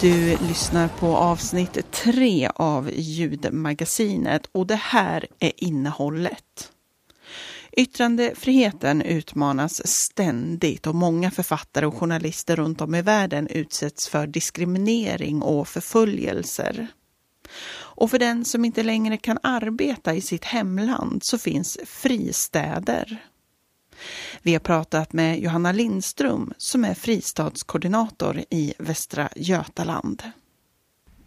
Du lyssnar på avsnitt tre av ljudmagasinet och det här är innehållet. Yttrandefriheten utmanas ständigt och många författare och journalister runt om i världen utsätts för diskriminering och förföljelser. Och för den som inte längre kan arbeta i sitt hemland så finns fristäder. Vi har pratat med Johanna Lindström som är fristadskoordinator i Västra Götaland.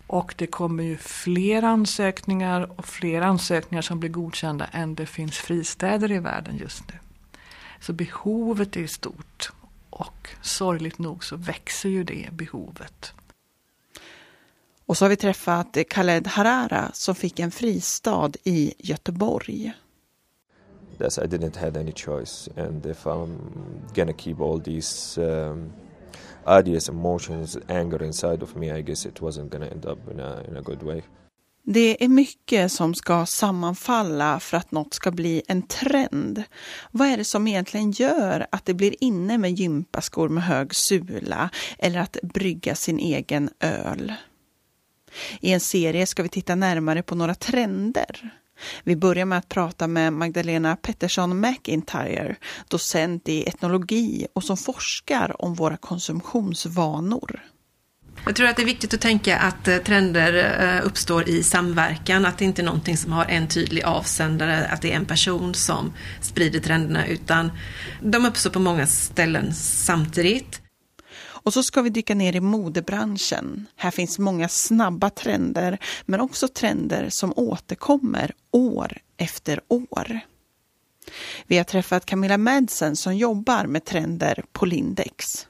Och det kommer ju fler ansökningar och fler ansökningar som blir godkända än det finns fristäder i världen just nu. Så behovet är stort och sorgligt nog så växer ju det behovet. Och så har vi träffat Khaled Harara som fick en fristad i Göteborg. That's I didn't have any choice and if I'm gonna keep all these um, ideas, emotions, anger inside of me I guess it wasn't gonna end up in a, in a good way. Det är mycket som ska sammanfalla för att något ska bli en trend. Vad är det som egentligen gör att det blir inne med gympaskor med hög sula eller att brygga sin egen öl? I en serie ska vi titta närmare på några trender. Vi börjar med att prata med Magdalena Pettersson McIntyre, docent i etnologi och som forskar om våra konsumtionsvanor. Jag tror att det är viktigt att tänka att eh, trender eh, uppstår i samverkan, att det inte är någonting som har en tydlig avsändare, att det är en person som sprider trenderna, utan de uppstår på många ställen samtidigt. Och så ska vi dyka ner i modebranschen. Här finns många snabba trender, men också trender som återkommer år efter år. Vi har träffat Camilla Madsen som jobbar med trender på Lindex.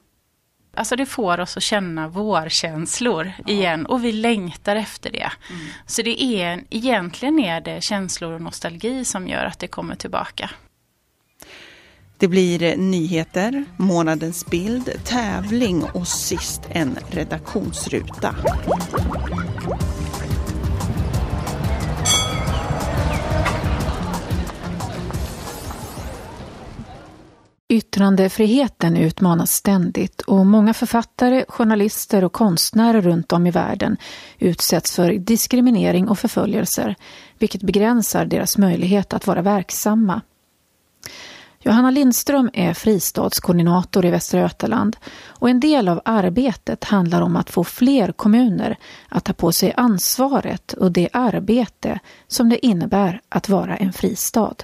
Alltså det får oss att känna vårkänslor ja. igen och vi längtar efter det. Mm. Så det är, egentligen är det känslor och nostalgi som gör att det kommer tillbaka. Det blir nyheter, månadens bild, tävling och sist en redaktionsruta. Yttrandefriheten utmanas ständigt och många författare, journalister och konstnärer runt om i världen utsätts för diskriminering och förföljelser, vilket begränsar deras möjlighet att vara verksamma. Johanna Lindström är fristadskoordinator i Västra Götaland och en del av arbetet handlar om att få fler kommuner att ta på sig ansvaret och det arbete som det innebär att vara en fristad.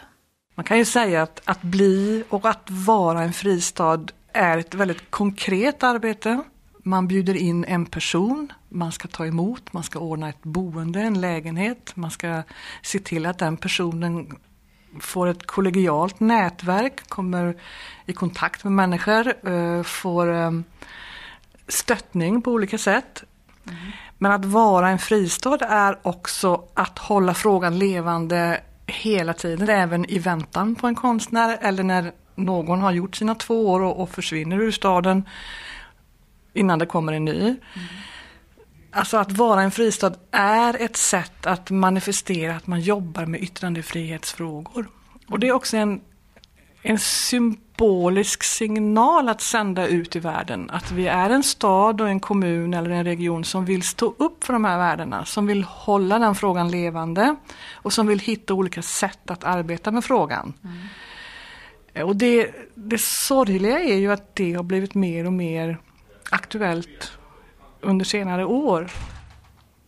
Man kan ju säga att, att bli och att vara en fristad är ett väldigt konkret arbete. Man bjuder in en person, man ska ta emot, man ska ordna ett boende, en lägenhet, man ska se till att den personen får ett kollegialt nätverk, kommer i kontakt med människor, eh, får eh, stöttning på olika sätt. Mm. Men att vara en fristad är också att hålla frågan levande hela tiden, även i väntan på en konstnär eller när någon har gjort sina två år och, och försvinner ur staden innan det kommer en ny. Mm. Alltså att vara en fristad är ett sätt att manifestera att man jobbar med yttrandefrihetsfrågor. Och det är också en, en symbolisk signal att sända ut i världen. Att vi är en stad och en kommun eller en region som vill stå upp för de här värdena. Som vill hålla den frågan levande och som vill hitta olika sätt att arbeta med frågan. Mm. Och det, det sorgliga är ju att det har blivit mer och mer aktuellt under senare år.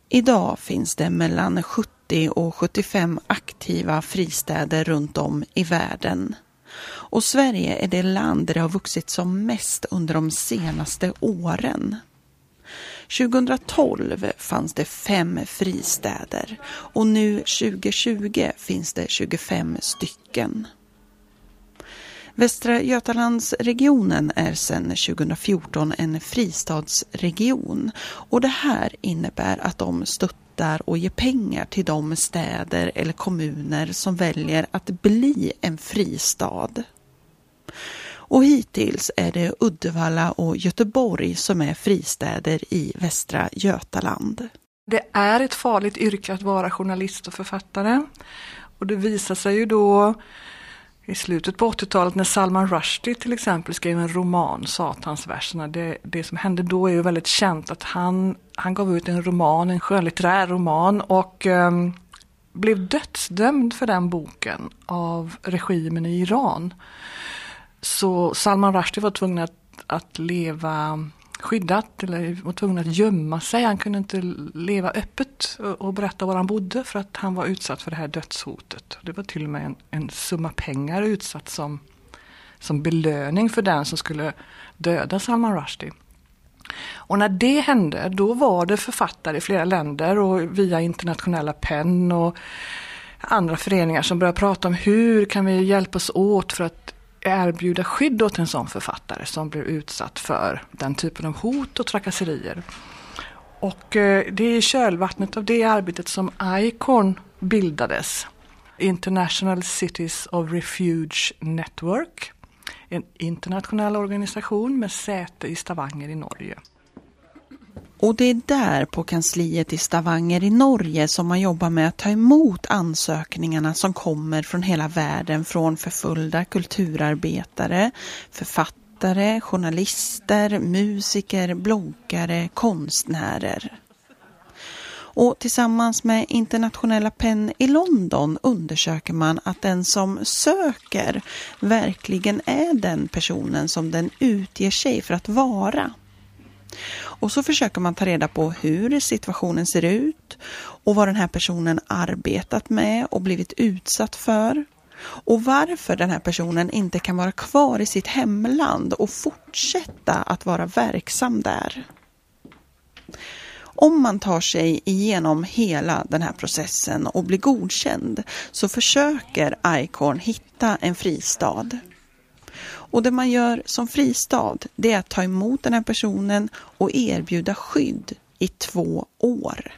Idag finns det mellan 70 och 75 aktiva fristäder runt om i världen. Och Sverige är det land där det har vuxit som mest under de senaste åren. 2012 fanns det fem fristäder och nu 2020 finns det 25 stycken. Västra Götalandsregionen är sedan 2014 en fristadsregion och det här innebär att de stöttar och ger pengar till de städer eller kommuner som väljer att bli en fristad. Och hittills är det Uddevalla och Göteborg som är fristäder i Västra Götaland. Det är ett farligt yrke att vara journalist och författare. Och det visar sig ju då i slutet på 80-talet när Salman Rushdie till exempel skrev en roman, Satansverserna. Det, det som hände då är ju väldigt känt att han, han gav ut en roman, en skönlitterär roman och um, blev dödsdömd för den boken av regimen i Iran. Så Salman Rushdie var tvungen att, att leva skyddat eller var tvungen att gömma sig. Han kunde inte leva öppet och berätta var han bodde för att han var utsatt för det här dödshotet. Det var till och med en, en summa pengar utsatt som, som belöning för den som skulle döda Salman Rushdie. Och när det hände, då var det författare i flera länder och via internationella PEN och andra föreningar som började prata om hur kan vi hjälpas åt för att erbjuda skydd åt en sån författare som blir utsatt för den typen av hot och trakasserier. Och eh, det är i kölvattnet av det arbetet som ICORN bildades. International Cities of Refuge Network. En internationell organisation med säte i Stavanger i Norge. Och det är där på kansliet i Stavanger i Norge som man jobbar med att ta emot ansökningarna som kommer från hela världen från förföljda kulturarbetare, författare, journalister, musiker, bloggare, konstnärer. Och tillsammans med internationella PEN i London undersöker man att den som söker verkligen är den personen som den utger sig för att vara. Och så försöker man ta reda på hur situationen ser ut och vad den här personen arbetat med och blivit utsatt för. Och varför den här personen inte kan vara kvar i sitt hemland och fortsätta att vara verksam där. Om man tar sig igenom hela den här processen och blir godkänd så försöker ICORN hitta en fristad. Och det man gör som fristad, det är att ta emot den här personen och erbjuda skydd i två år.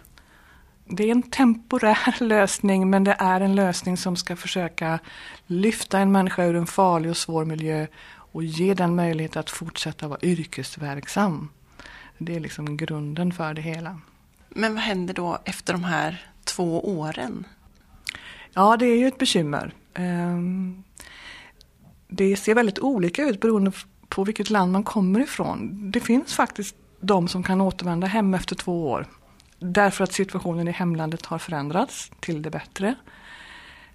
Det är en temporär lösning men det är en lösning som ska försöka lyfta en människa ur en farlig och svår miljö och ge den möjlighet att fortsätta vara yrkesverksam. Det är liksom grunden för det hela. Men vad händer då efter de här två åren? Ja, det är ju ett bekymmer. Det ser väldigt olika ut beroende på vilket land man kommer ifrån. Det finns faktiskt de som kan återvända hem efter två år. Därför att situationen i hemlandet har förändrats till det bättre.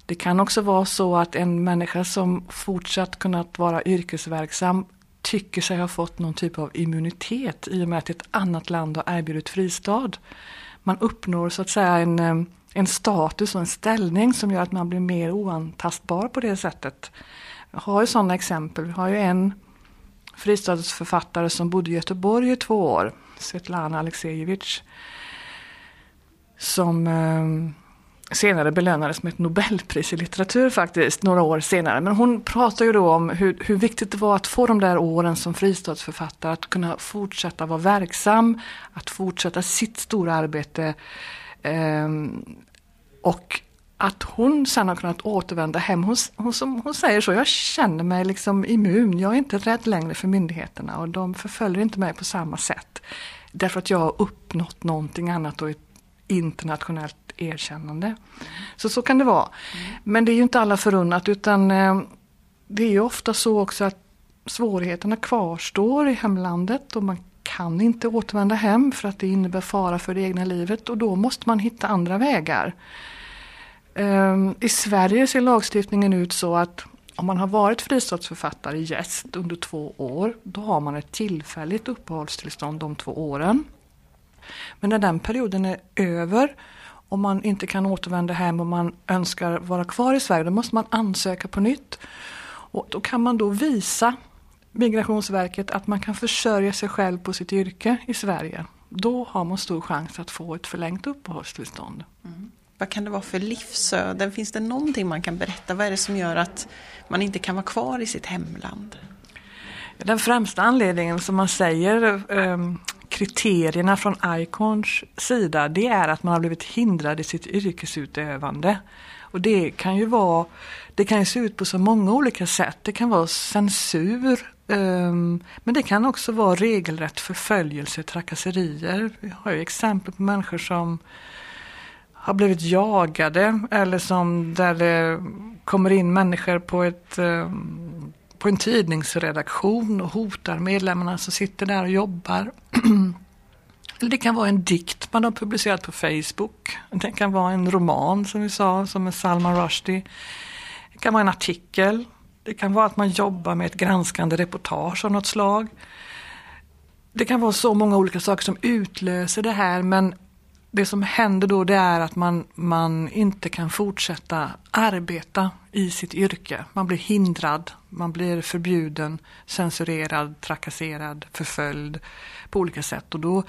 Det kan också vara så att en människa som fortsatt kunnat vara yrkesverksam tycker sig ha fått någon typ av immunitet i och med att ett annat land har erbjudit fristad. Man uppnår så att säga en, eh, en status och en ställning som gör att man blir mer oantastbar på det sättet. Har ju sådana exempel. Vi har ju en fristadsförfattare som bodde i Göteborg i två år, Svetlana Aleksejevitj, som eh, senare belönades med ett Nobelpris i litteratur faktiskt, några år senare. Men hon pratar ju då om hur, hur viktigt det var att få de där åren som fristadsförfattare, att kunna fortsätta vara verksam, att fortsätta sitt stora arbete eh, och att hon sen har kunnat återvända hem. Hon, hon, hon säger så, jag känner mig liksom immun, jag är inte rädd längre för myndigheterna och de förföljer inte mig på samma sätt. Därför att jag har uppnått någonting annat och ett internationellt erkännande. Så så kan det vara. Men det är ju inte alla förunnat utan eh, det är ju ofta så också att svårigheterna kvarstår i hemlandet och man kan inte återvända hem för att det innebär fara för det egna livet och då måste man hitta andra vägar. Ehm, I Sverige ser lagstiftningen ut så att om man har varit fristadsförfattare gäst under två år, då har man ett tillfälligt uppehållstillstånd de två åren. Men när den perioden är över och man inte kan återvända hem och man önskar vara kvar i Sverige, då måste man ansöka på nytt. Och då kan man då visa Migrationsverket att man kan försörja sig själv på sitt yrke i Sverige. Då har man stor chans att få ett förlängt uppehållstillstånd. Mm. Vad kan det vara för livsöden? Finns det någonting man kan berätta? Vad är det som gör att man inte kan vara kvar i sitt hemland? Den främsta anledningen som man säger ehm, kriterierna från Icons sida det är att man har blivit hindrad i sitt yrkesutövande. Och det kan ju vara, det kan ju se ut på så många olika sätt. Det kan vara censur, um, men det kan också vara regelrätt förföljelse, trakasserier. Vi har ju exempel på människor som har blivit jagade eller som där det kommer in människor på, ett, eh, på en tidningsredaktion och hotar medlemmarna som sitter där och jobbar. Eller det kan vara en dikt man har publicerat på Facebook. Det kan vara en roman som vi sa, som är Salman Rushdie. Det kan vara en artikel. Det kan vara att man jobbar med ett granskande reportage av något slag. Det kan vara så många olika saker som utlöser det här men det som händer då det är att man, man inte kan fortsätta arbeta i sitt yrke. Man blir hindrad, man blir förbjuden, censurerad, trakasserad, förföljd på olika sätt. Och då,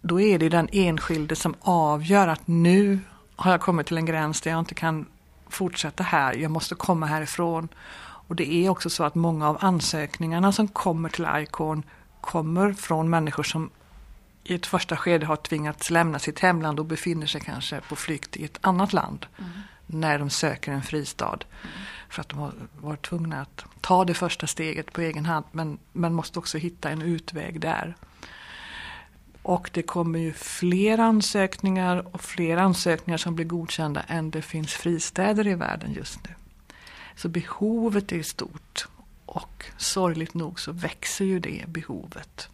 då är det den enskilde som avgör att nu har jag kommit till en gräns där jag inte kan fortsätta här, jag måste komma härifrån. Och det är också så att många av ansökningarna som kommer till ICON kommer från människor som i ett första skede har tvingats lämna sitt hemland och befinner sig kanske på flykt i ett annat land mm. när de söker en fristad. Mm. För att de har varit tvungna att ta det första steget på egen hand men, men måste också hitta en utväg där. Och det kommer ju fler ansökningar och fler ansökningar som blir godkända än det finns fristäder i världen just nu. Så behovet är stort och sorgligt nog så växer ju det behovet.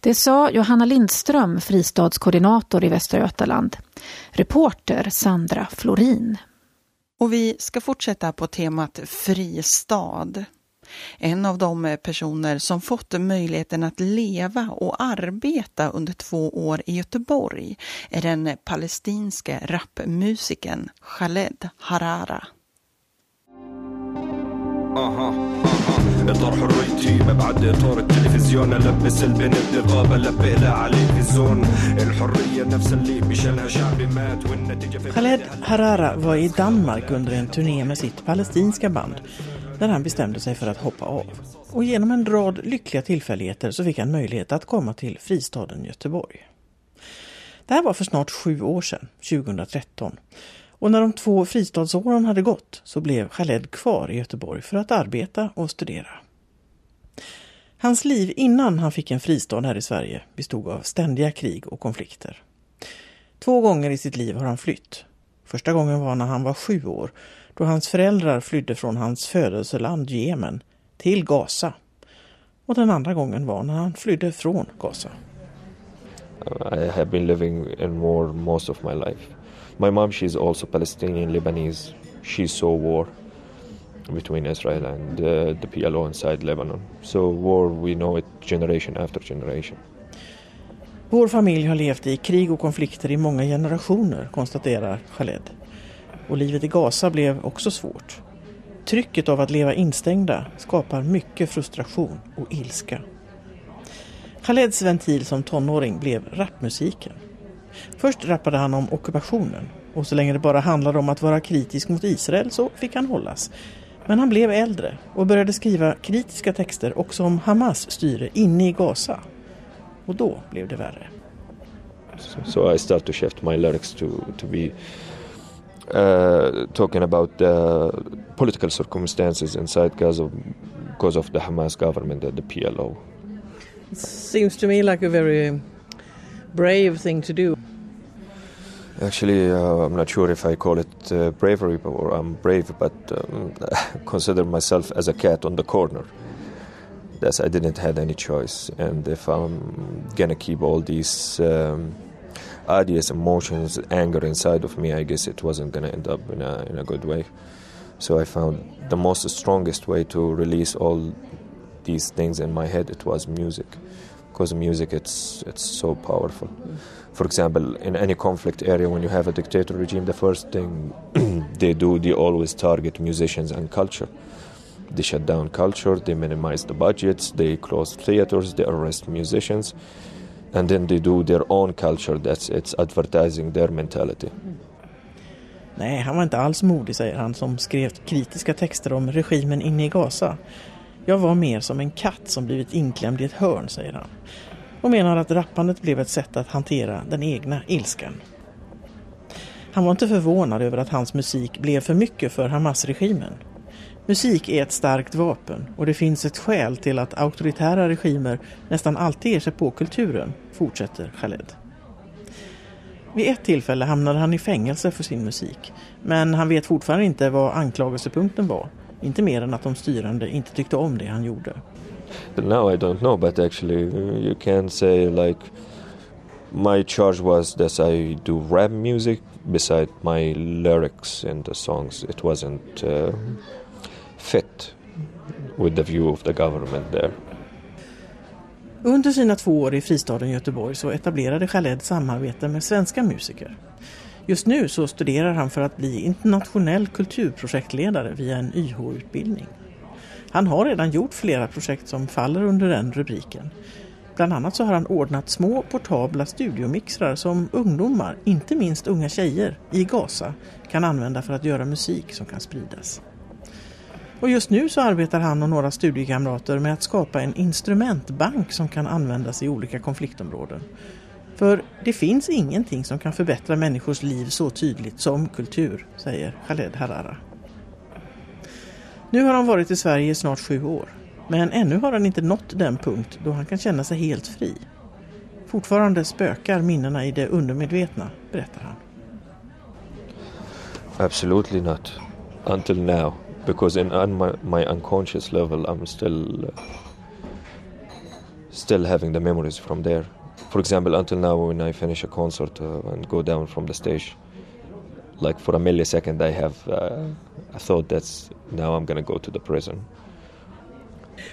Det sa Johanna Lindström, fristadskoordinator i Västra Götaland. Reporter Sandra Florin. Och vi ska fortsätta på temat fristad. En av de personer som fått möjligheten att leva och arbeta under två år i Göteborg är den palestinske rapmusikern Khaled Harara. Aha, aha. اطار حريتي مبعد اطار التلفزيون البس البنت نقاب البق على الفيزون الحريه نفس اللي بشلها شعبي مات والنتيجه في Khaled Harara var i Danmark under en turné med sitt palestinska band när han bestämde sig för att hoppa av. Och genom en rad lyckliga tillfälligheter så fick han möjlighet att komma till fristaden Göteborg. Det här var för snart sju år sedan, 2013. Och när de två fristadsåren hade gått så blev Khaled kvar i Göteborg för att arbeta och studera. Hans liv innan han fick en fristad här i Sverige bestod av ständiga krig och konflikter. Två gånger i sitt liv har han flytt. Första gången var när han var sju år då hans föräldrar flydde från hans födelseland Jemen till Gaza. Och den andra gången var när han flydde från Gaza. I have been living in war most of my life. My mom, she's also Palestinian Lebanese. She saw war between Israel and uh, the PLO inside Lebanon. So war, we know it generation after generation. Vår familj har levt i krig och konflikter i många generationer, konstaterar Khaled. Och livet i Gaza blev också svårt. Trycket av att leva instängda skapar mycket frustration och ilska. Khaleds ventil som tonåring blev rapmusiken. Först rappade han om ockupationen och så länge det bara handlade om att vara kritisk mot Israel så fick han hållas. Men han blev äldre och började skriva kritiska texter också om Hamas styre inne i Gaza. Och då blev det värre. So, so I started to shift my lyrics to, to be uh, talking about the political circumstances inside Gaza because of the Hamas government and the PLO. It seems to me like a very brave thing to do. Actually, uh, I'm not sure if I call it uh, bravery or I'm brave, but um, consider myself as a cat on the corner. That's I didn't have any choice, and if I'm gonna keep all these um, ideas, emotions, anger inside of me, I guess it wasn't gonna end up in a in a good way. So I found the most strongest way to release all these things in my head. It was music, because music it's it's so powerful. For example, in any conflict area, when you have a dictator regime, the first thing they do, they always target musicians and culture. They shut down culture, they minimize the budgets, they close theaters, they arrest musicians, and then they do their own culture. That's it's advertising their mentality. Nej, han var inte alls modig, säger han, som skrev kritiska texter om regimen inne i Gaza. Jag var mer som en katt som blivit inklämd i ett hörn, säger han och menar att rappandet blev ett sätt att hantera den egna ilskan. Han var inte förvånad över att hans musik blev för mycket för Hamas-regimen. Musik är ett starkt vapen och det finns ett skäl till att auktoritära regimer nästan alltid ger sig på kulturen, fortsätter Khaled. Vid ett tillfälle hamnade han i fängelse för sin musik. Men han vet fortfarande inte vad anklagelsepunkten var. Inte mer än att de styrande inte tyckte om det han gjorde. Now I don't know, but actually you can say like my charge was that I do rap music beside my lyrics in the songs. It wasn't uh, fit with the view of the government there. Under sina två år i fristaden Göteborg så etablerade Khaled samarbete med svenska musiker. Just nu så studerar han för att bli internationell kulturprojektledare via en YH-utbildning. Han har redan gjort flera projekt som faller under den rubriken. Bland annat så har han ordnat små portabla studiomixrar som ungdomar, inte minst unga tjejer, i Gaza kan använda för att göra musik som kan spridas. Och just nu så arbetar han och några studiekamrater med att skapa en instrumentbank som kan användas i olika konfliktområden. För det finns ingenting som kan förbättra människors liv så tydligt som kultur, säger Khaled Harara. Nu har han varit i Sverige i snart sju år. Men ännu har han inte nått den punkt då han kan känna sig helt fri. Fortfarande spökar minnena i det undermedvetna, berättar han. Absolutely not. Until now. Because in un my, my unconscious level I'm still uh, still having the memories from there. For example, until now when I finish a concert uh, and go down from the stage, like for a millisecond I have uh, a thought that's now I'm gonna go to the prison.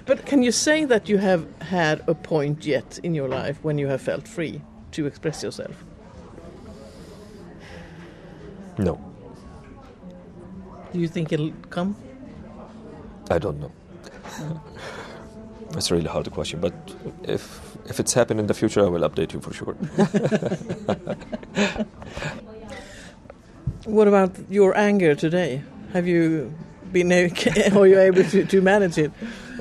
But can you say that you have had a point yet in your life when you have felt free to express yourself? No, Do you think it'll come? I don't know. It's a really hard question, but if if it's happened in the future, I will update you for sure. What about your anger today? Have you been are you able to, to manage it?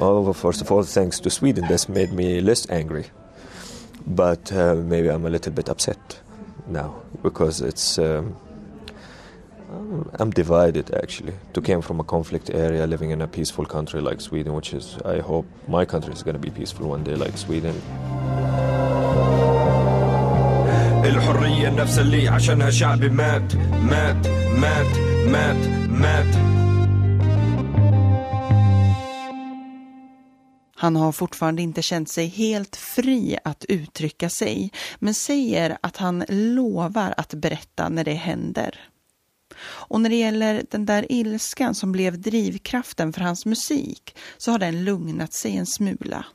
Oh, well, first of all, thanks to Sweden, that's made me less angry. But uh, maybe I'm a little bit upset now because it's. Um, I'm divided actually. To came from a conflict area, living in a peaceful country like Sweden, which is I hope my country is going to be peaceful one day like Sweden. الحرية النفس اللي عشانها شعبي مات مات مات مات مات Han har fortfarande inte känt sig helt fri att uttrycka sig, men säger att han lovar att berätta när det händer. Och när det gäller den där ilskan som blev drivkraften för hans musik så har den lugnat sig en smula.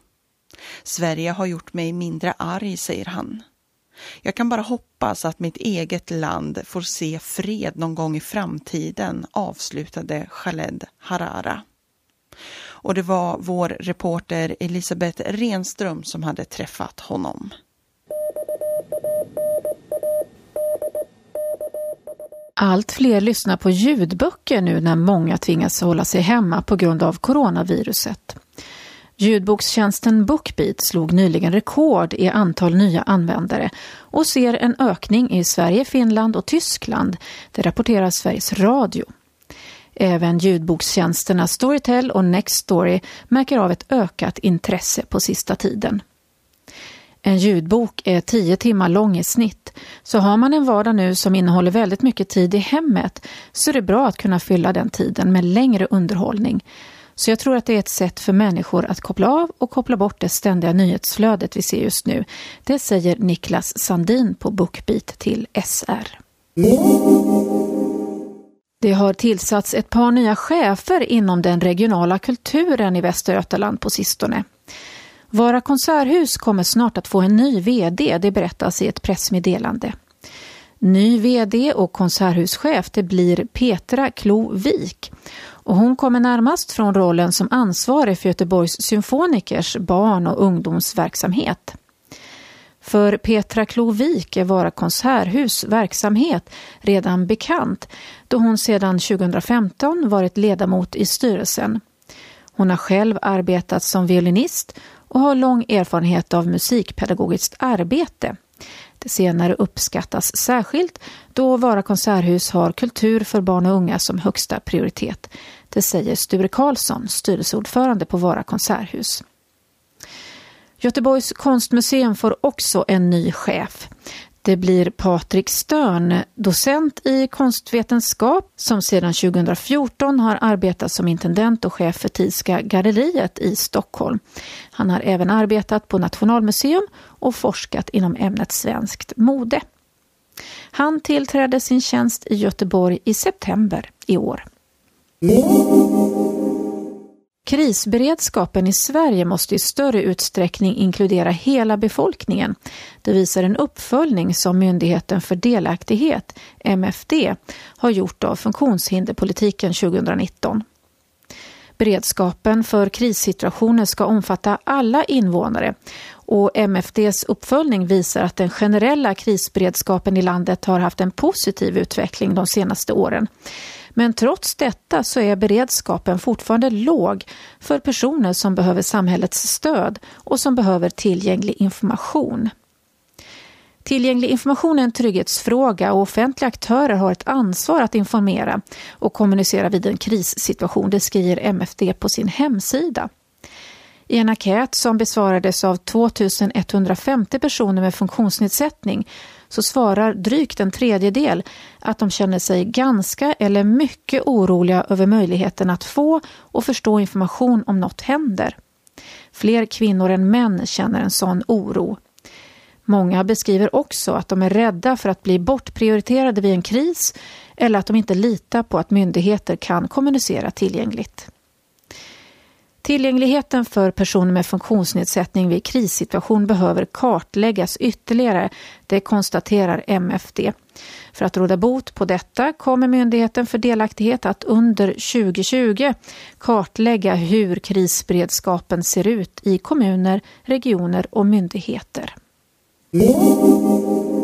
Sverige har gjort mig mindre arg, säger han. Jag kan bara hoppas att mitt eget land får se fred någon gång i framtiden, avslutade Khaled Harara. Och det var vår reporter Elisabeth Renström som hade träffat honom. Allt fler lyssnar på ljudböcker nu när många tvingas hålla sig hemma på grund av coronaviruset. Ljudbokstjänsten Bookbeat slog nyligen rekord i antal nya användare och ser en ökning i Sverige, Finland och Tyskland. Det rapporterar Sveriges Radio. Även ljudbokstjänsterna Storytel och Nextory märker av ett ökat intresse på sista tiden. En ljudbok är tio timmar lång i snitt, så har man en vardag nu som innehåller väldigt mycket tid i hemmet så är det bra att kunna fylla den tiden med längre underhållning. Så jag tror att det är ett sätt för människor att koppla av och koppla bort det ständiga nyhetsflödet vi ser just nu. Det säger Niklas Sandin på Bookbeat till SR. Det har tillsatts ett par nya chefer inom den regionala kulturen i Västergötland på sistone. Vara konserthus kommer snart att få en ny VD, det berättas i ett pressmeddelande. Ny VD och konserthuschef det blir Petra Klovik och hon kommer närmast från rollen som ansvarig för Göteborgs symfonikers barn- och ungdomsverksamhet. För Petra Klovik är Vara konserthus verksamhet redan bekant då hon sedan 2015 varit ledamot i styrelsen. Hon har själv arbetat som violinist och har lång erfarenhet av musikpedagogiskt arbete. Det senare uppskattas särskilt då Vara konserthus har kultur för barn och unga som högsta prioritet. Det säger Sture Karlsson, styrelseordförande på Vara konserthus. Göteborgs konstmuseum får också en ny chef. Det blir Patrik Störn, docent i konstvetenskap som sedan 2014 har arbetat som intendent och chef för Tiska galleriet i Stockholm. Han har även arbetat på Nationalmuseum och forskat inom ämnet svenskt mode. Han tillträdde sin tjänst i Göteborg i september i år. Krisberedskapen i Sverige måste i större utsträckning inkludera hela befolkningen. Det visar en uppföljning som Myndigheten för delaktighet, MFD, har gjort av funktionshinderpolitiken 2019. Beredskapen för krissituationer ska omfatta alla invånare och MFDs uppföljning visar att den generella krisberedskapen i landet har haft en positiv utveckling de senaste åren. Men trots detta så är beredskapen fortfarande låg för personer som behöver samhällets stöd och som behöver tillgänglig information. Tillgänglig information är en trygghetsfråga och offentliga aktörer har ett ansvar att informera och kommunicera vid en krissituation, det skriver MFD på sin hemsida. I en enkät som besvarades av 2150 personer med funktionsnedsättning så svarar drygt en tredjedel att de känner sig ganska eller mycket oroliga över möjligheten att få och förstå information om något händer. Fler kvinnor än män känner en sån oro. Många beskriver också att de är rädda för att bli bortprioriterade vid en kris eller att de inte litar på att myndigheter kan kommunicera tillgängligt. Tillgängligheten för personer med funktionsnedsättning vid krissituation behöver kartläggas ytterligare, det konstaterar MFD. För att råda bot på detta kommer Myndigheten för delaktighet att under 2020 kartlägga hur krisberedskapen ser ut i kommuner, regioner och myndigheter. Mm.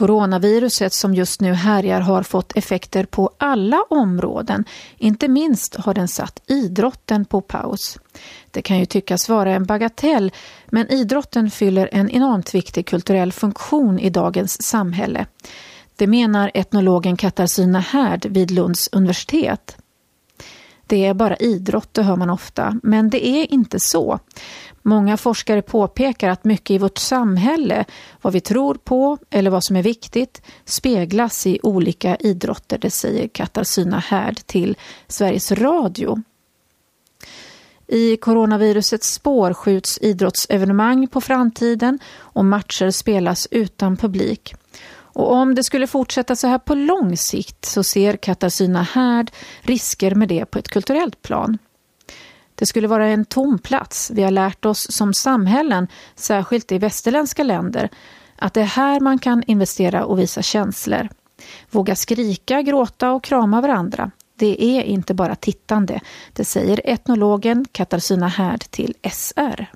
Coronaviruset som just nu härjar har fått effekter på alla områden. Inte minst har den satt idrotten på paus. Det kan ju tyckas vara en bagatell, men idrotten fyller en enormt viktig kulturell funktion i dagens samhälle. Det menar etnologen Katarzyna Härd vid Lunds universitet. Det är bara idrott, det hör man ofta, men det är inte så. Många forskare påpekar att mycket i vårt samhälle, vad vi tror på eller vad som är viktigt, speglas i olika idrotter, det säger Katarzyna Härd till Sveriges Radio. I coronavirusets spår skjuts idrottsevenemang på framtiden och matcher spelas utan publik. Och om det skulle fortsätta så här på lång sikt så ser Katarzyna Härd risker med det på ett kulturellt plan. Det skulle vara en tom plats. Vi har lärt oss som samhällen, särskilt i västerländska länder, att det är här man kan investera och visa känslor. Våga skrika, gråta och krama varandra. Det är inte bara tittande, det säger etnologen Katarzyna Härd till SR.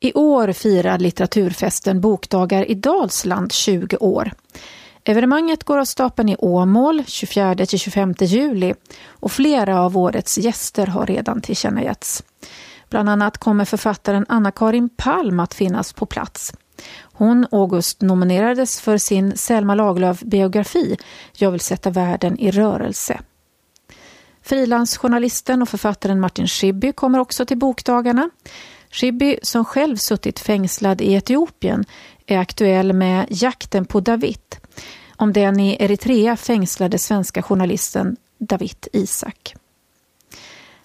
I år firar litteraturfesten Bokdagar i Dalsland 20 år. Evenemanget går av stapeln i Åmål 24-25 juli och flera av årets gäster har redan tillkännagetts. Bland annat kommer författaren Anna-Karin Palm att finnas på plats. Hon August nominerades för sin Selma Lagerlöf-biografi Jag vill sätta världen i rörelse. Frilansjournalisten och författaren Martin Schibbye kommer också till bokdagarna. Schibbye, som själv suttit fängslad i Etiopien, är aktuell med Jakten på David om den i Eritrea fängslade svenska journalisten David Isak.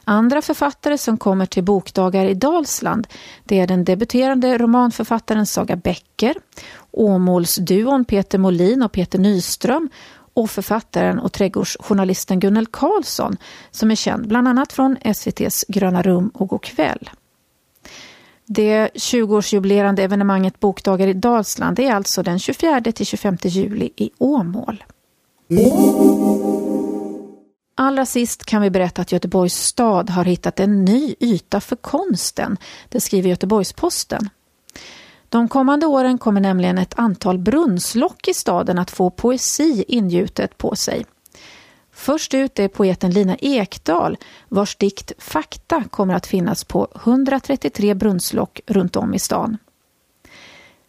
Andra författare som kommer till bokdagar i Dalsland det är den debuterande romanförfattaren Saga Bäcker, Åmålsduon Peter Molin och Peter Nyström och författaren och trädgårdsjournalisten Gunnel Karlsson som är känd bland annat från SVTs Gröna rum och Gå kväll. Det 20-årsjubilerande evenemanget Bokdagar i Dalsland är alltså den 24 till 25 juli i Åmål. Allra sist kan vi berätta att Göteborgs stad har hittat en ny yta för konsten. Det skriver Göteborgs-Posten. De kommande åren kommer nämligen ett antal brunnslock i staden att få poesi ingjutet på sig. Först ut är poeten Lina Ekdahl vars dikt Fakta kommer att finnas på 133 brunnslock runt om i stan.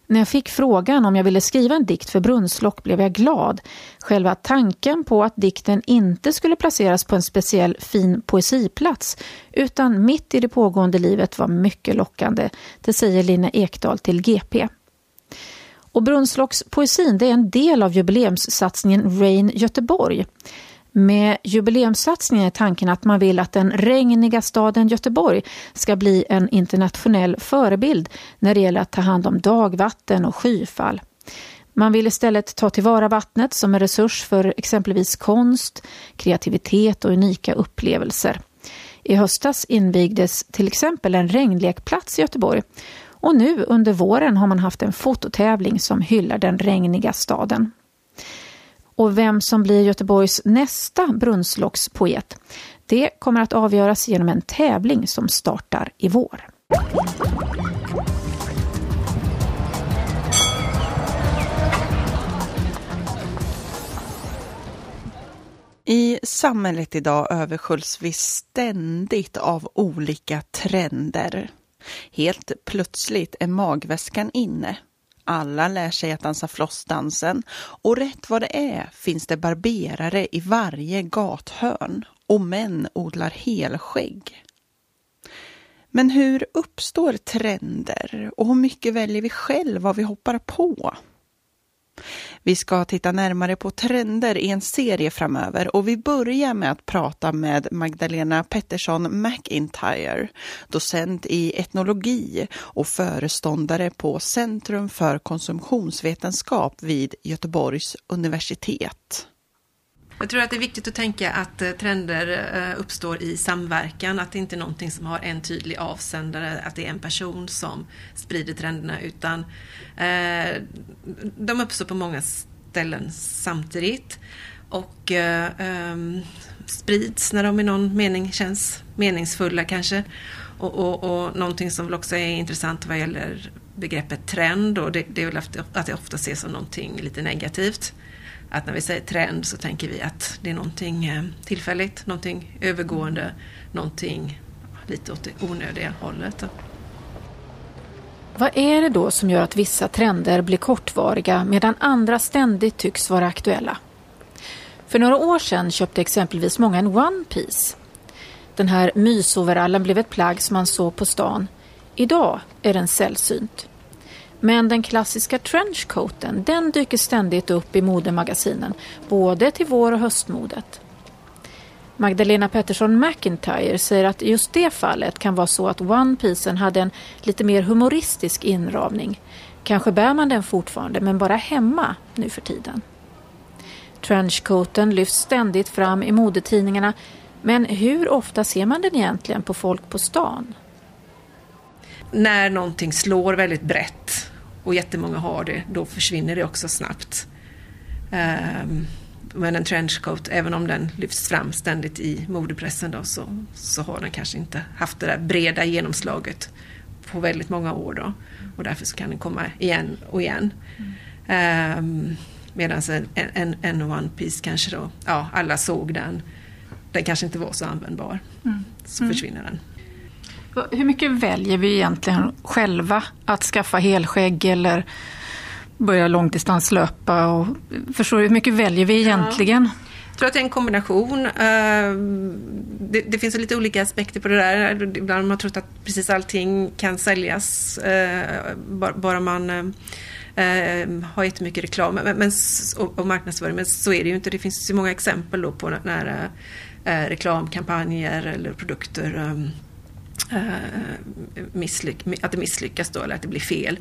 När jag fick frågan om jag ville skriva en dikt för brunnslock blev jag glad. Själva tanken på att dikten inte skulle placeras på en speciell fin poesiplats utan mitt i det pågående livet var mycket lockande. Det säger Lina Ekdahl till GP. Och Brunnslockspoesin det är en del av jubileumssatsningen Rain Göteborg. Med jubileumssatsningen är tanken att man vill att den regniga staden Göteborg ska bli en internationell förebild när det gäller att ta hand om dagvatten och skyfall. Man vill istället ta tillvara vattnet som en resurs för exempelvis konst, kreativitet och unika upplevelser. I höstas invigdes till exempel en regnlekplats i Göteborg och nu under våren har man haft en fototävling som hyllar den regniga staden. Och vem som blir Göteborgs nästa brunnslockspoet, det kommer att avgöras genom en tävling som startar i vår. I samhället idag översköljs vi ständigt av olika trender. Helt plötsligt är magväskan inne. Alla lär sig att dansa flossdansen och rätt vad det är finns det barberare i varje gathörn och män odlar helskägg. Men hur uppstår trender och hur mycket väljer vi själv vad vi hoppar på? Vi ska titta närmare på trender i en serie framöver och vi börjar med att prata med Magdalena Pettersson McIntyre, docent i etnologi och föreståndare på Centrum för konsumtionsvetenskap vid Göteborgs universitet. Jag tror att det är viktigt att tänka att eh, trender eh, uppstår i samverkan, att det inte är någonting som har en tydlig avsändare, att det är en person som sprider trenderna, utan eh, de uppstår på många ställen samtidigt och ehm, sprids när de i någon mening känns meningsfulla kanske. Och, och, och någonting som väl också är intressant vad gäller begreppet trend och det, det är väl att det ofta ses som någonting lite negativt att när vi säger trend så tänker vi att det är någonting eh, tillfälligt, någonting övergående, någonting lite åt det onödiga hållet. Vad är det då som gör att vissa trender blir kortvariga medan andra ständigt tycks vara aktuella? För några år sedan köpte exempelvis många en One Piece. Den här mysoverallen blev ett plagg som man såg på stan. Idag är den sällsynt. Men den klassiska trenchcoaten den dyker ständigt upp i modemagasinen, både till vår och höstmodet. Magdalena Pettersson McIntyre säger att just det fallet kan vara så att One Piecen hade en lite mer humoristisk inramning. Kanske bär man den fortfarande, men bara hemma nu för tiden. Trenchcoaten lyfts ständigt fram i modetidningarna, men hur ofta ser man den egentligen på folk på stan? När någonting slår väldigt brett och jättemånga har det, då försvinner det också snabbt. Um, men en trenchcoat, även om den lyfts fram ständigt i modepressen då, så, så har den kanske inte haft det där breda genomslaget på väldigt många år då. Och därför så kan den komma igen och igen. Mm. Um, Medan en, en, en One Piece kanske då, ja alla såg den. Den kanske inte var så användbar. Mm. Så mm. försvinner den. Hur mycket väljer vi egentligen själva att skaffa helskägg eller börja långdistanslöpa? Och, förstår du, hur mycket väljer vi egentligen? Ja. Jag tror att det är en kombination. Eh, det, det, finns lite olika aspekter på det där. Ibland har man trott att precis allting kan säljas eh, bara man eh, har jättemycket reklam och marknadsföring. Men så är det ju inte. Det finns ju många exempel på när reklamkampanjer eller produkter Eh, misslyck, Eh, att det misslyckas då eller att det blir fel.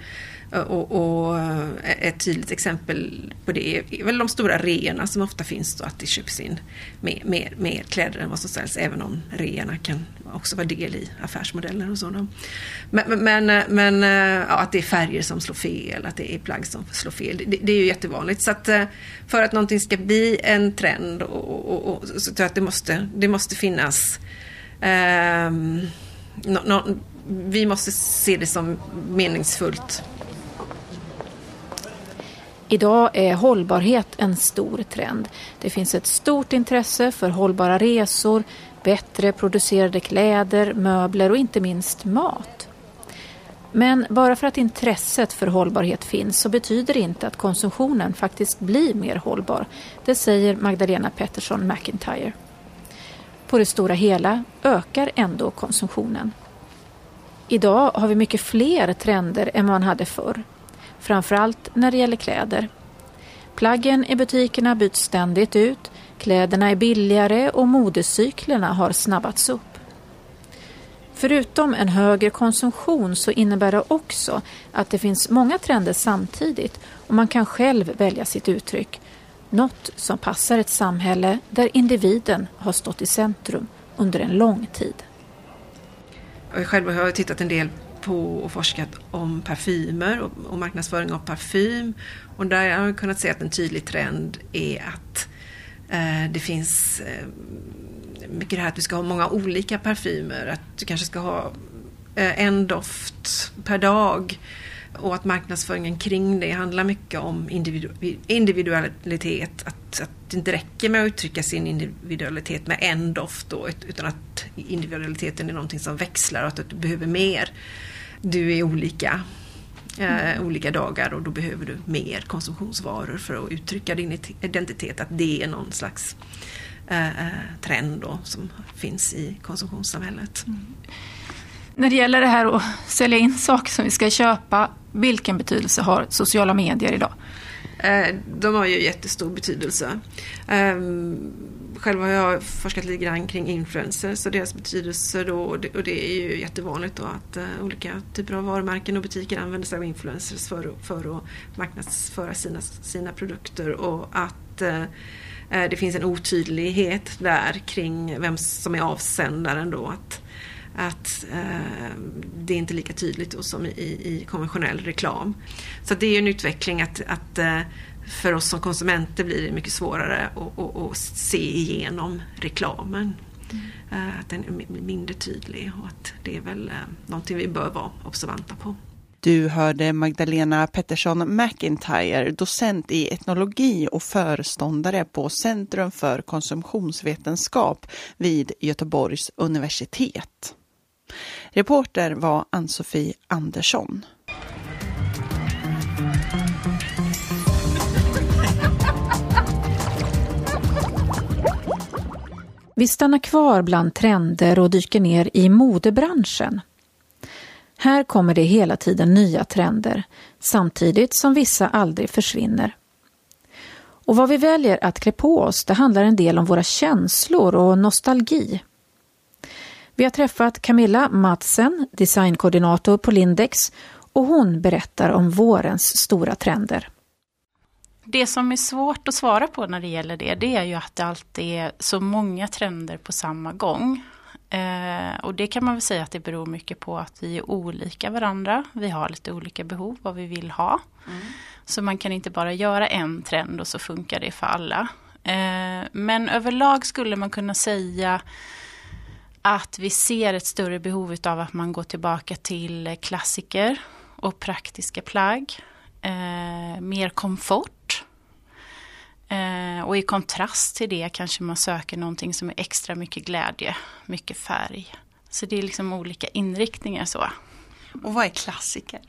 Eh, och, och, eh, ett tydligt exempel på det är väl de stora reorna som ofta finns då att det köps in mer, mer, mer kläder än vad som säljs även om reorna kan också vara del i affärsmodeller och sådant. Men, men, men ja, att det är färger som slår fel, att det är plagg som slår fel. Det, det är ju jättevanligt. Så att för att någonting ska bli en trend och, och, och så tror jag att det måste, det måste finnas um, no, no, vi måste se det som meningsfullt. Idag är hållbarhet en stor trend. Det finns ett stort intresse för hållbara resor, bättre producerade kläder, möbler och inte minst mat. Men bara för att intresset för hållbarhet finns så betyder det inte att konsumtionen faktiskt blir mer hållbar. Det säger Magdalena Pettersson McIntyre. På det stora hela ökar ändå konsumtionen. Idag har vi mycket fler trender än man hade förr. framförallt när det gäller kläder. Plaggen i butikerna byts ständigt ut, kläderna är billigare och modecyklerna har snabbats upp. Förutom en högre konsumtion så innebär det också att det finns många trender samtidigt och man kan själv välja sitt uttryck. Något som passar ett samhälle där individen har stått i centrum under en lång tid. Jag själv har tittat en del på och forskat om parfymer och, marknadsföring av parfym. Och där har jag kunnat se att en tydlig trend är att eh, det finns eh, mycket det här att vi ska ha många olika parfymer. Att du kanske ska ha eh, en doft per dag. Och att marknadsföringen kring det handlar mycket om individu individualitet. Att, att det inte räcker med att uttrycka sin individualitet med en doft då, utan att individualiteten är någonting som växlar och att du behöver mer. Du är olika eh, olika dagar och då behöver du mer konsumtionsvaror för att uttrycka din identitet. Att det är någon slags eh, eh, trend då, som finns i konsumtionssamhället. Mm. När det gäller det här att sälja in saker som vi ska köpa, vilken betydelse har sociala medier idag? Eh, de har ju jättestor betydelse. Ehm, själv har jag forskat lite grann kring influencers och deras betydelse då och det är ju jättevanligt då att eh, olika typer av varumärken och butiker använder sig av influencers för, för att marknadsföra sina, sina produkter och att eh, det finns en otydlighet där kring vem som är avsändaren då. Att, att eh, det är inte lika tydligt som i, i, konventionell reklam. Så det är en utveckling att, att eh, för oss som konsumenter blir det mycket svårare att, att, att se igenom reklamen. Mm. Eh, att den är mindre tydlig och att det är väl eh, någonting vi bör vara observanta på. Du hörde Magdalena Pettersson McIntyre, docent i etnologi och föreståndare på Centrum för konsumtionsvetenskap vid Göteborgs universitet. Reporter var Ann-Sofie Andersson. Vi stannar kvar bland trender och dyker ner i modebranschen. Här kommer det hela tiden nya trender, samtidigt som vissa aldrig försvinner. Och vad vi väljer att klä på oss, det handlar en del om våra känslor och nostalgi. Vi har träffat Camilla Madsen, designkoordinator på Lindex och hon berättar om vårens stora trender. Det som är svårt att svara på när det gäller det, det är ju att det alltid är så många trender på samma gång. Eh, och det kan man väl säga att det beror mycket på att vi är olika varandra. Vi har lite olika behov, vad vi vill ha. Mm. Så man kan inte bara göra en trend och så funkar det för alla. Eh, men överlag skulle man kunna säga att vi ser ett större behov av att man går tillbaka till klassiker och praktiska plagg. Eh, mer komfort. Eh, och i kontrast till det kanske man söker någonting som är extra mycket glädje, mycket färg. Så det är liksom olika inriktningar så. Och vad är klassiker?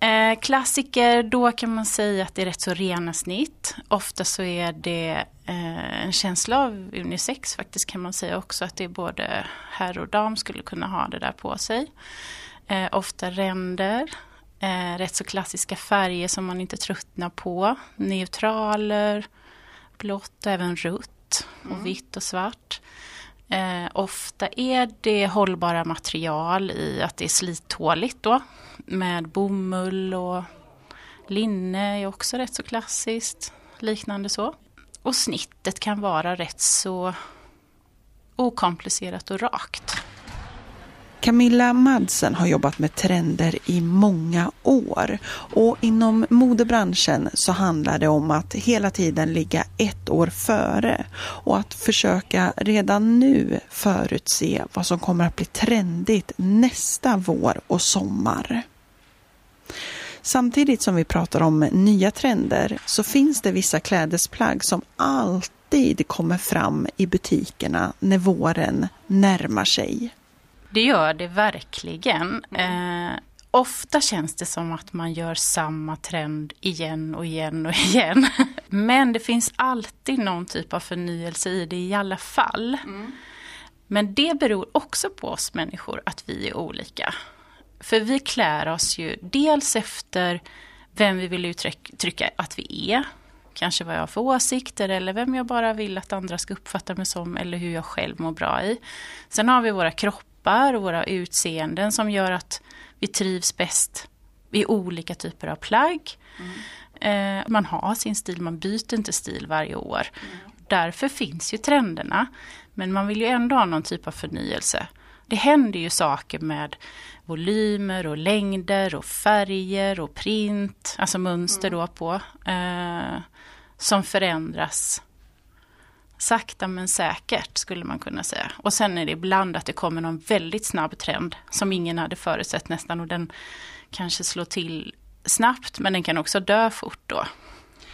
Eh, klassiker, då kan man säga att det är rätt så rena snitt. Ofta så är det eh, en känsla av unisex faktiskt kan man säga också. Att det är både herr och dam skulle kunna ha det där på sig. Eh, ofta ränder. Rätt så klassiska färger som man inte tröttnar på. Neutraler, blått och även rött och mm. vitt och svart. Ofta är det hållbara material i att det är slittåligt då med bomull och linne är också rätt så klassiskt, liknande så. Och snittet kan vara rätt så okomplicerat och rakt. Camilla Madsen har jobbat med trender i många år och inom modebranschen så handlar det om att hela tiden ligga ett år före och att försöka redan nu förutse vad som kommer att bli trendigt nästa vår och sommar. Samtidigt som vi pratar om nya trender så finns det vissa klädesplagg som alltid kommer fram i butikerna när våren närmar sig. Det gör det verkligen. Eh, ofta känns det som att man gör samma trend igen och igen och igen. Men det finns alltid någon typ av förnyelse i det i alla fall. Mm. Men det beror också på oss människor att vi är olika. För vi klär oss ju dels efter vem vi vill uttrycka att vi är. Kanske vad jag har för åsikter eller vem jag bara vill att andra ska uppfatta mig som eller hur jag själv mår bra i. Sen har vi våra kroppar och våra utseenden som gör att vi trivs bäst i olika typer av plagg. Mm. man har sin stil, man byter inte stil varje år. Mm. Därför finns ju trenderna. Men man vill ju ändå ha någon typ av förnyelse. Det händer ju saker med volymer och längder och färger och print, alltså mönster mm. då på, eh, som förändras sakta men säkert skulle man kunna säga. Och sen är det ibland att det kommer någon väldigt snabb trend som ingen hade förutsett nästan och den kanske slår till snabbt men den kan också dö fort då.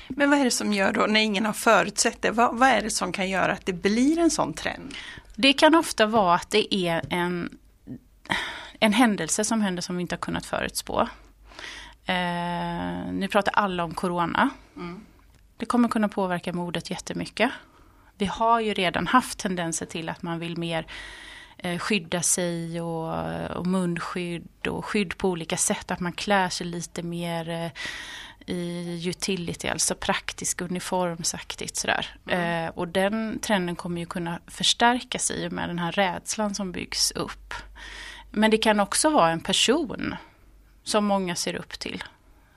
Men vad är det som gör då, när ingen har förutsett det, vad, vad är det som kan göra att det blir en sån trend? Det kan ofta vara att det är en, en händelse som händer som vi inte har kunnat förutspå. Eh, nu pratar alla om corona. Mm. Det kommer kunna påverka modet jättemycket. Vi har ju redan haft tendenser till att man vill mer eh, skydda sig och, och munskydd och skydd på olika sätt. Att man klär sig lite mer eh, i utility, alltså praktisk uniformsaktigt sådär. Mm. Eh, och den trenden kommer ju kunna förstärkas i och med den här rädslan som byggs upp. Men det kan också vara en person som många ser upp till.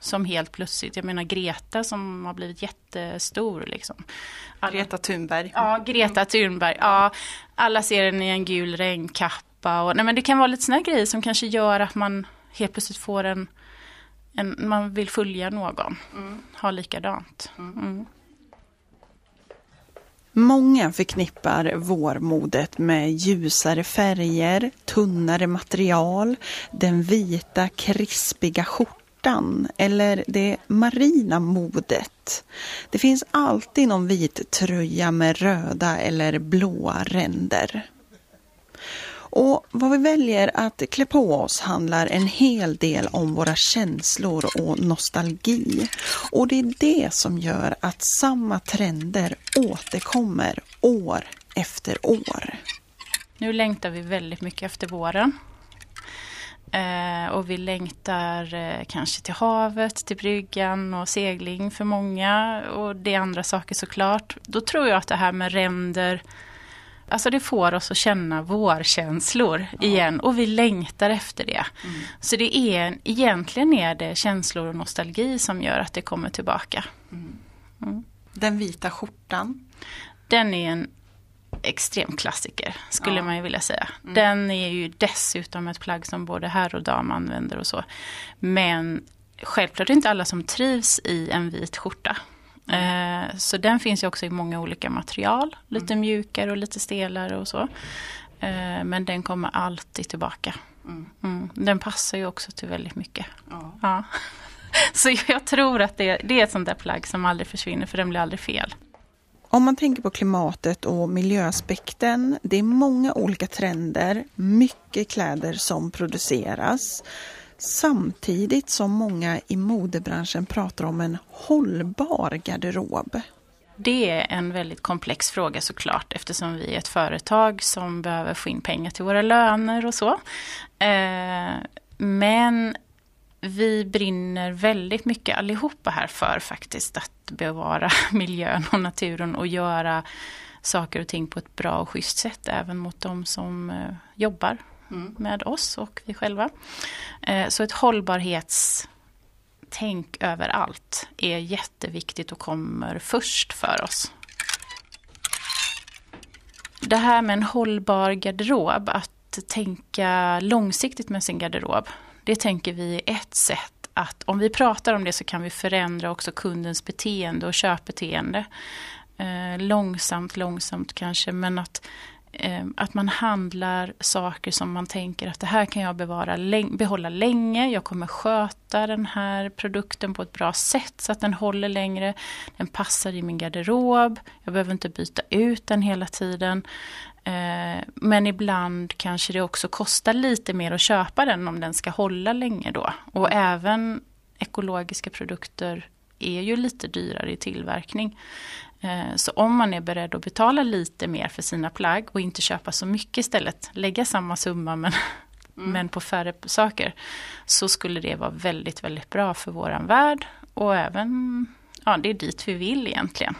Som helt plötsligt, jag menar Greta som har blivit jättestor. Liksom. Alla, Greta Thunberg. Ja, Greta Thunberg. Ja, alla ser henne i en gul regnkappa. Och, nej, men det kan vara lite sådana grejer som kanske gör att man helt plötsligt får en en, man vill följa någon, mm. ha likadant. Mm. mm. Många förknippar vårmodet med ljusare färger, tunnare material, den vita krispiga skjortan eller det marina modet. Det finns alltid någon vit tröja med röda eller blåa ränder. Och vad vi väljer att klä på oss handlar en hel del om våra känslor och nostalgi. Och det är det som gör att samma trender återkommer år efter år. Nu längtar vi väldigt mycket efter våren. Eh, och vi längtar eh, kanske till havet, till bryggan och segling för många. Och det är andra saker såklart. Då tror jag att det här med ränder Alltså det får oss att känna vårkänslor ja. igen och vi längtar efter det. Mm. Så det är, egentligen är det känslor och nostalgi som gör att det kommer tillbaka. Mm. Mm. Den vita skjortan? Den är en extrem klassiker skulle ja. man ju vilja säga. Mm. Den är ju dessutom ett plagg som både herr och dam använder och så. Men självklart är det inte alla som trivs i en vit skjorta. Eh, så den finns ju också i många olika material. Lite mm. mjukare och lite stelare och så. Eh, men den kommer alltid tillbaka. Mm. Mm. Den passar ju också till väldigt mycket. Ja. ja. Så jag tror att det, det är ett sånt där plagg som aldrig försvinner för den blir aldrig fel. Om man tänker på klimatet och miljöaspekten, det är många olika trender, mycket kläder som produceras samtidigt som många i modebranschen pratar om en hållbar garderob. Det är en väldigt komplex fråga såklart eftersom vi är ett företag som behöver få in pengar till våra löner och så. Eh, men vi brinner väldigt mycket allihopa här för faktiskt att bevara miljön och naturen och göra saker och ting på ett bra och schysst sätt även mot de som eh, jobbar mm. med oss och vi själva. Eh, så ett hållbarhetstänk överallt är jätteviktigt och kommer först för oss. Det här med en hållbar garderob, att tänka långsiktigt med sin garderob, det tänker vi är ett sätt att om vi pratar om det så kan vi förändra också kundens beteende och köpbeteende. Eh, långsamt, långsamt kanske, men att Eh, att man handlar saker som man tänker att det här kan jag bevara, behålla länge. Jag kommer sköta den här produkten på ett bra sätt så att den håller längre. Den passar i min garderob. Jag behöver inte byta ut den hela tiden. Eh, men ibland kanske det också kostar lite mer att köpa den om den ska hålla länge då. Och även ekologiska produkter är ju lite dyrare i tillverkning. Eh, så om man är beredd att betala lite mer för sina plagg och inte köpa så mycket istället, lägga samma summa men mm. men på färre saker, så skulle det vara väldigt, väldigt bra för våran värld och även, ja det är dit vi vill egentligen.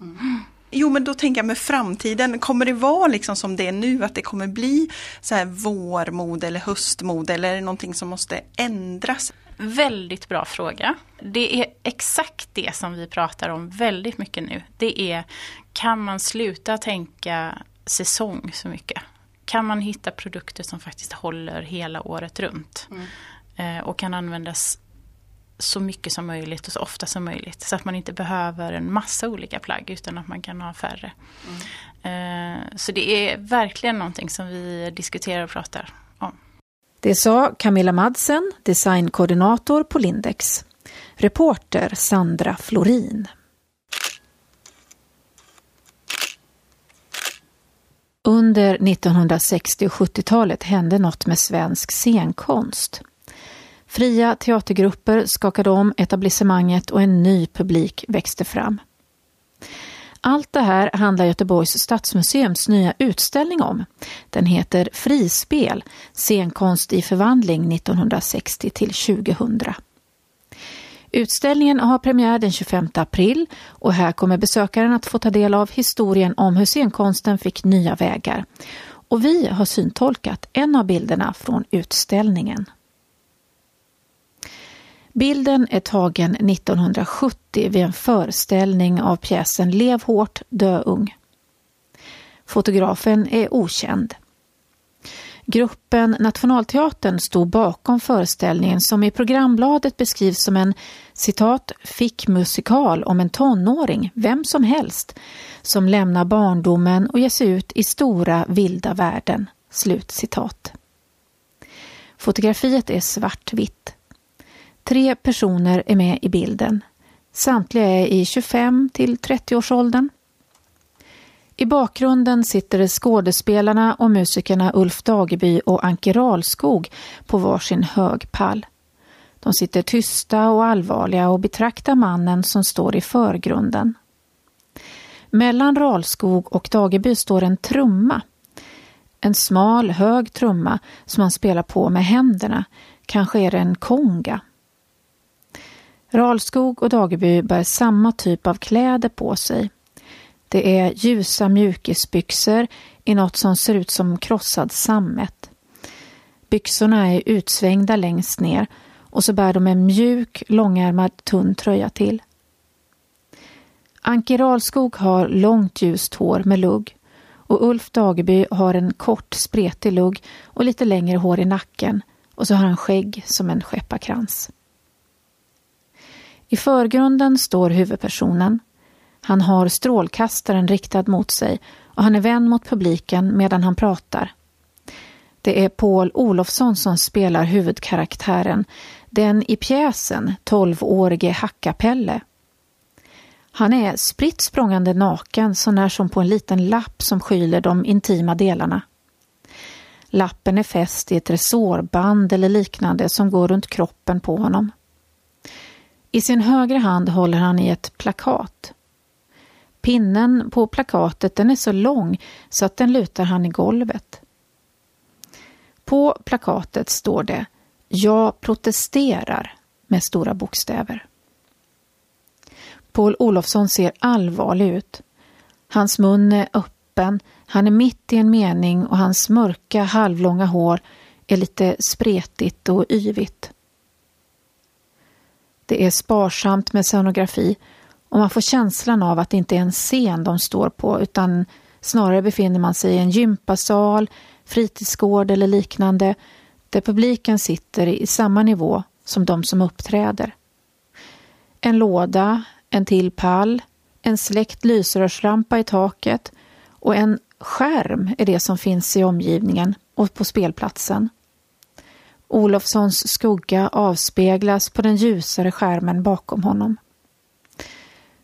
Mm. Jo, men då tänker jag med framtiden, kommer det vara liksom som det är nu, att det kommer bli så här vårmode eller höstmode eller är det någonting som måste ändras? Väldigt bra fråga. Det är exakt det som vi pratar om väldigt mycket nu. Det är, kan man sluta tänka säsong så mycket? Kan man hitta produkter som faktiskt håller hela året runt? Mm. Eh, och kan användas så mycket som möjligt och så ofta som möjligt. Så att man inte behöver en massa olika plagg utan att man kan ha färre. Mm. Eh, så det är verkligen någonting som vi diskuterar och pratar om. Det sa Camilla Madsen, designkoordinator på Lindex. Reporter Sandra Florin. Under 1960 och 70-talet hände något med svensk scenkonst. Fria teatergrupper skakade om etablissemanget och en ny publik växte fram. Allt det här handlar Göteborgs stadsmuseums nya utställning om. Den heter Frispel, scenkonst i förvandling 1960 till 2000. Utställningen har premiär den 25 april och här kommer besökaren att få ta del av historien om hur scenkonsten fick nya vägar. Och vi har syntolkat en av bilderna från utställningen. Bilden är tagen 1970 vid en föreställning av pjäsen Lev hårt, dö ung. Fotografen är okänd. Gruppen Nationalteatern stod bakom föreställningen som i programbladet beskrivs som en citat fick-musikal om en tonåring, vem som helst, som lämnar barndomen och ger sig ut i stora vilda världen. Slut citat. Fotografiet är svartvitt. Tre personer är med i bilden. Samtliga är i 25 till 30-årsåldern. I bakgrunden sitter skådespelarna och musikerna Ulf Dageby och Anke Ralskog på varsin hög pall. De sitter tysta och allvarliga och betraktar mannen som står i förgrunden. Mellan Ralskog och Dageby står en trumma. En smal, hög trumma som han spelar på med händerna. Kanske är det en konga. Ralskog och Dageby bär samma typ av kläder på sig. Det är ljusa mjukisbyxor i något som ser ut som krossad sammet. Byxorna är utsvängda längst ner och så bär de en mjuk, långärmad tunn tröja till. Anki Ralskog har långt ljust hår med lugg och Ulf Dageby har en kort spretig lugg och lite längre hår i nacken och så har han skägg som en skepparkrans. I förgrunden står huvudpersonen. Han har strålkastaren riktad mot sig och han är vän mot publiken medan han pratar. Det är Paul Olofsson som spelar huvudkaraktären, den i pjäsen 12-årige Hackapelle. Han är spritt språngande naken så när som på en liten lapp som skyler de intima delarna. Lappen är fäst i ett resårband eller liknande som går runt kroppen på honom. I sin högra hand håller han i ett plakat. Pinnen på plakatet den är så lång så att den lutar han i golvet. På plakatet står det Jag protesterar med stora bokstäver. Paul Olofsson ser allvarlig ut. Hans mun är öppen, han är mitt i en mening och hans mörka halvlånga hår är lite spretigt och yvigt. Det är sparsamt med scenografi och man får känslan av att det inte är en scen de står på utan snarare befinner man sig i en gympasal, fritidsgård eller liknande där publiken sitter i samma nivå som de som uppträder. En låda, en till pall, en släckt lysrörslampa i taket och en skärm är det som finns i omgivningen och på spelplatsen. Olofssons skugga avspeglas på den ljusare skärmen bakom honom.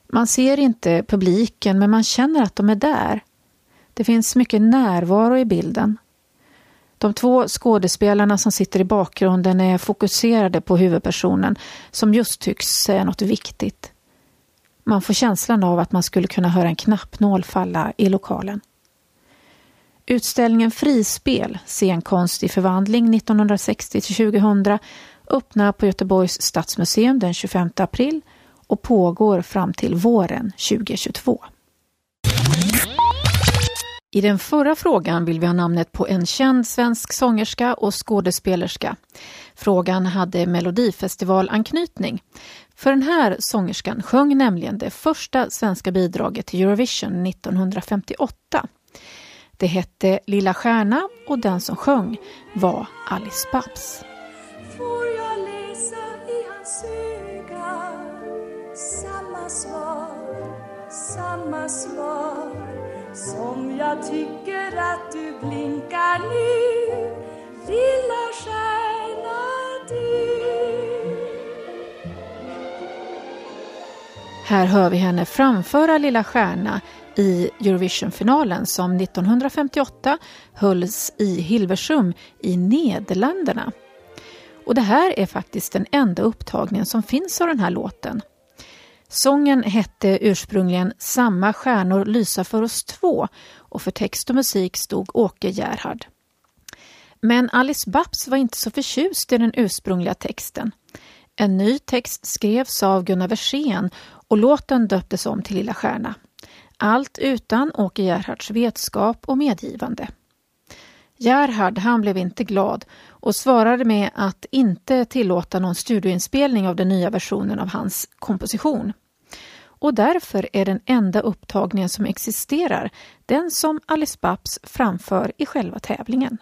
Man ser inte publiken men man känner att de är där. Det finns mycket närvaro i bilden. De två skådespelarna som sitter i bakgrunden är fokuserade på huvudpersonen som just tycks säga något viktigt. Man får känslan av att man skulle kunna höra en knappnål falla i lokalen. Utställningen Frispel, scenkonst i förvandling 1960-2000 öppnar på Göteborgs stadsmuseum den 25 april och pågår fram till våren 2022. I den förra frågan vill vi ha namnet på en känd svensk sångerska och skådespelerska. Frågan hade Melodifestivalanknytning. För den här sångerskan sjöng nämligen det första svenska bidraget till Eurovision 1958. Det hette Lilla stjärna och den som sjöng var Alice Babs. Får jag läsa i hans öga samma svar, samma svar som jag tycker att du blinkar nu lilla stjärna Här hör vi henne framföra Lilla stjärna i Eurovisionfinalen som 1958 hölls i Hilversum i Nederländerna. Och det här är faktiskt den enda upptagningen som finns av den här låten. Sången hette ursprungligen Samma stjärnor lysa för oss två och för text och musik stod Åke Gerhard. Men Alice Babs var inte så förtjust i den ursprungliga texten. En ny text skrevs av Gunnar Versén och låten döptes om till Lilla stjärna. Allt utan Åke Gerhards vetskap och medgivande. Gerhard han blev inte glad och svarade med att inte tillåta någon studioinspelning av den nya versionen av hans komposition. Och därför är den enda upptagningen som existerar den som Alice Babs framför i själva tävlingen.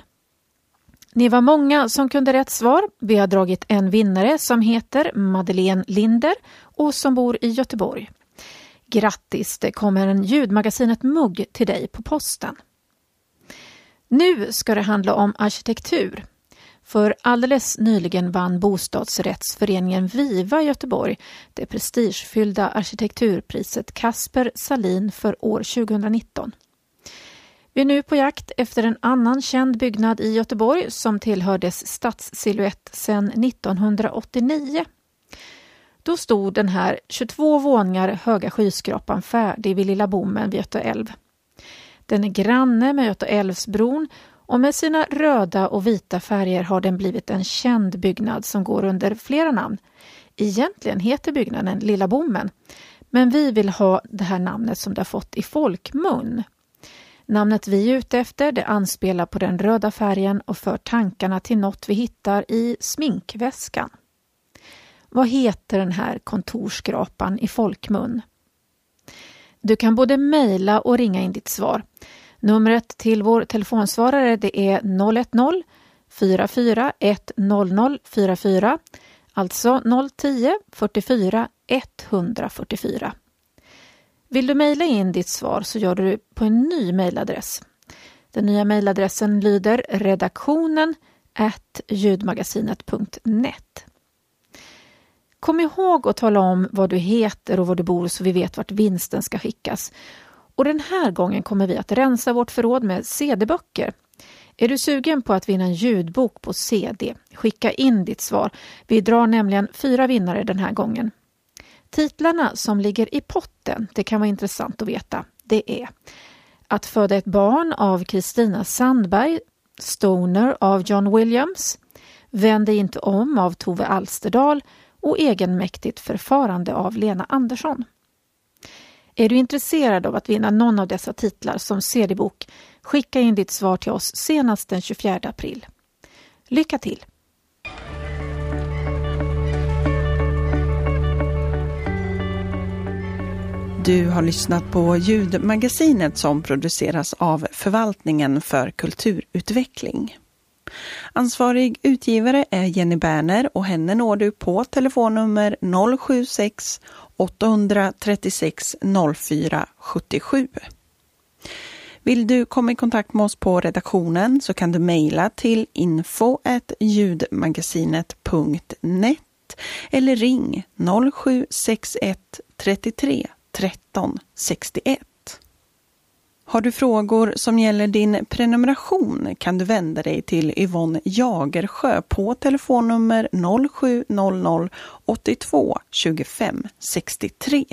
Ni var många som kunde rätt svar. Vi har dragit en vinnare som heter Madeleine Linder och som bor i Göteborg. Grattis, det kommer en ljudmagasinet Mugg till dig på posten. Nu ska det handla om arkitektur. För alldeles nyligen vann bostadsrättsföreningen Viva i Göteborg det prestigefyllda arkitekturpriset Kasper Salin för år 2019. Vi är nu på jakt efter en annan känd byggnad i Göteborg som tillhör dess stadssilhuett sedan 1989. Då stod den här 22 våningar höga skyskrapan färdig vid Lilla Bommen vid Göta älv. Den är granne med Göta älvsbron och med sina röda och vita färger har den blivit en känd byggnad som går under flera namn. Egentligen heter byggnaden Lilla Bommen, men vi vill ha det här namnet som det har fått i folkmun. Namnet vi är ute efter det anspelar på den röda färgen och för tankarna till något vi hittar i sminkväskan. Vad heter den här kontorsskrapan i folkmun? Du kan både mejla och ringa in ditt svar. Numret till vår telefonsvarare det är 010 44 100 44 alltså 010 44 144. Vill du mejla in ditt svar så gör du det på en ny mejladress. Den nya mejladressen lyder redaktionen ljudmagasinet.net. Kom ihåg att tala om vad du heter och var du bor så vi vet vart vinsten ska skickas. Och den här gången kommer vi att rensa vårt förråd med CD-böcker. Är du sugen på att vinna en ljudbok på CD? Skicka in ditt svar. Vi drar nämligen fyra vinnare den här gången. Titlarna som ligger i potten, det kan vara intressant att veta, det är Att föda ett barn av Kristina Sandberg, Stoner av John Williams, Vänd dig inte om av Tove Alsterdal och Egenmäktigt förfarande av Lena Andersson. Är du intresserad av att vinna någon av dessa titlar som CD-bok, skicka in ditt svar till oss senast den 24 april. Lycka till! Du har lyssnat på ljudmagasinet som produceras av Förvaltningen för kulturutveckling. Ansvarig utgivare är Jenny Berner och henne når du på telefonnummer 076 836 04 77. Vill du komma i kontakt med oss på redaktionen så kan du mejla till info ljudmagasinet.net eller ring 0761 33 13 61. Har du frågor som gäller din prenumeration kan du vända dig till Yvonne Jagersjö på telefonnummer 0700 82 25 63.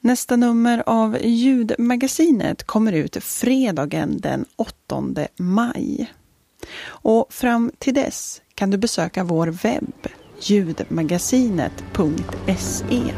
Nästa nummer av ljudmagasinet kommer ut fredagen den 8 maj. Och fram till dess kan du besöka vår webb ljudmagasinet.se